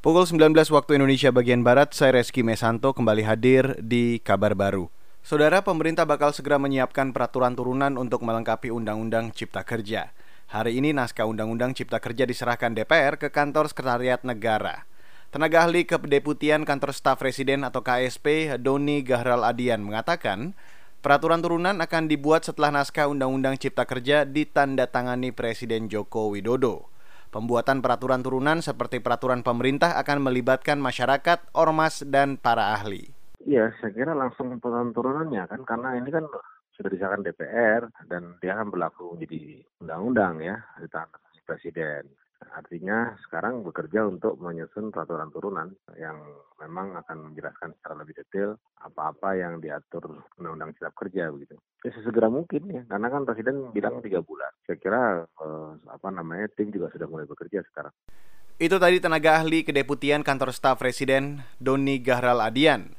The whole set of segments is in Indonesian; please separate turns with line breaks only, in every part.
Pukul 19 waktu Indonesia bagian Barat, saya Reski Mesanto kembali hadir di kabar baru. Saudara, pemerintah bakal segera menyiapkan peraturan turunan untuk melengkapi Undang-Undang Cipta Kerja. Hari ini naskah Undang-Undang Cipta Kerja diserahkan DPR ke kantor Sekretariat Negara. Tenaga ahli Kedeputian Kantor Staf Presiden atau KSP, Doni Gahral Adian mengatakan, peraturan turunan akan dibuat setelah naskah Undang-Undang Cipta Kerja ditandatangani Presiden Joko Widodo. Pembuatan peraturan turunan seperti peraturan pemerintah akan melibatkan masyarakat, ormas, dan para ahli.
Iya, saya kira langsung peraturan turunannya kan, karena ini kan sudah disahkan DPR dan dia akan berlaku menjadi undang-undang ya, ditangani presiden. Artinya sekarang bekerja untuk menyusun peraturan turunan yang memang akan menjelaskan secara lebih detail apa-apa yang diatur Undang-Undang Cipta Kerja begitu. Ya sesegera mungkin ya, karena kan Presiden bilang tiga bulan. Saya kira eh, apa namanya tim juga sudah mulai bekerja sekarang.
Itu tadi tenaga ahli Kedeputian Kantor Staf Presiden Doni Gahral Adian.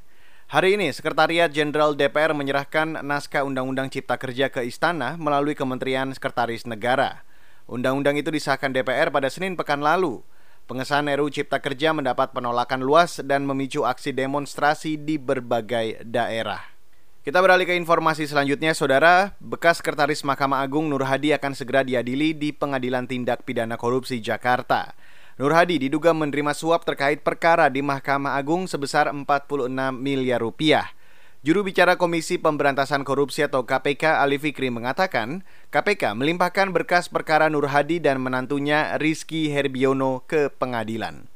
Hari ini, Sekretariat Jenderal DPR menyerahkan naskah Undang-Undang Cipta Kerja ke Istana melalui Kementerian Sekretaris Negara. Undang-undang itu disahkan DPR pada Senin pekan lalu. Pengesahan RUU Cipta Kerja mendapat penolakan luas dan memicu aksi demonstrasi di berbagai daerah. Kita beralih ke informasi selanjutnya, Saudara. Bekas Sekretaris Mahkamah Agung Nur Hadi akan segera diadili di Pengadilan Tindak Pidana Korupsi Jakarta. Nur Hadi diduga menerima suap terkait perkara di Mahkamah Agung sebesar 46 miliar rupiah. Juru bicara Komisi Pemberantasan Korupsi atau KPK Ali Fikri mengatakan, KPK melimpahkan berkas perkara Nur Hadi dan menantunya Rizky Herbiono ke pengadilan.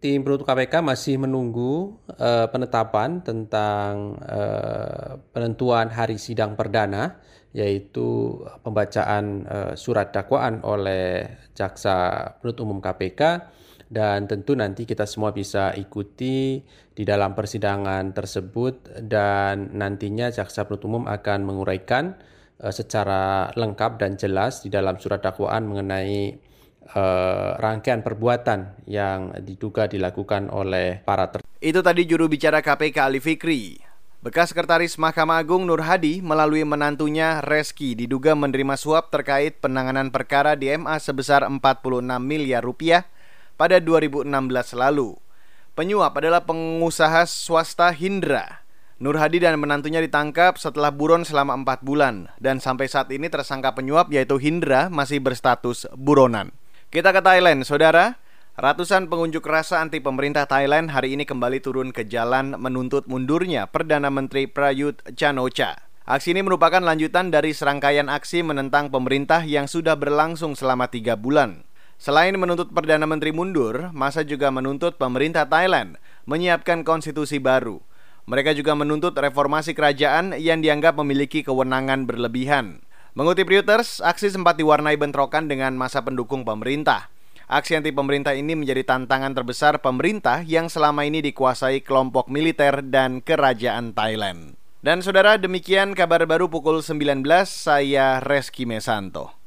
Tim penuntut KPK masih menunggu uh, penetapan tentang uh, penentuan hari sidang perdana, yaitu pembacaan uh, surat dakwaan oleh jaksa penuntut umum KPK dan tentu nanti kita semua bisa ikuti di dalam persidangan tersebut dan nantinya jaksa penuntut umum akan menguraikan uh, secara lengkap dan jelas di dalam surat dakwaan mengenai uh, rangkaian perbuatan yang diduga dilakukan oleh para ter
Itu tadi juru bicara KPK Ali Fikri. Bekas Sekretaris Mahkamah Agung Nur Hadi melalui menantunya Reski diduga menerima suap terkait penanganan perkara di MA sebesar 46 miliar rupiah pada 2016 lalu. Penyuap adalah pengusaha swasta Hindra. Nur Hadi dan menantunya ditangkap setelah buron selama 4 bulan dan sampai saat ini tersangka penyuap yaitu Hindra masih berstatus buronan. Kita ke Thailand, saudara. Ratusan pengunjuk rasa anti pemerintah Thailand hari ini kembali turun ke jalan menuntut mundurnya Perdana Menteri Prayut Chan-ocha. Aksi ini merupakan lanjutan dari serangkaian aksi menentang pemerintah yang sudah berlangsung selama tiga bulan. Selain menuntut Perdana Menteri mundur, masa juga menuntut pemerintah Thailand menyiapkan konstitusi baru. Mereka juga menuntut reformasi kerajaan yang dianggap memiliki kewenangan berlebihan. Mengutip Reuters, aksi sempat diwarnai bentrokan dengan masa pendukung pemerintah. Aksi anti pemerintah ini menjadi tantangan terbesar pemerintah yang selama ini dikuasai kelompok militer dan kerajaan Thailand. Dan saudara, demikian kabar baru pukul 19, saya Reski Mesanto.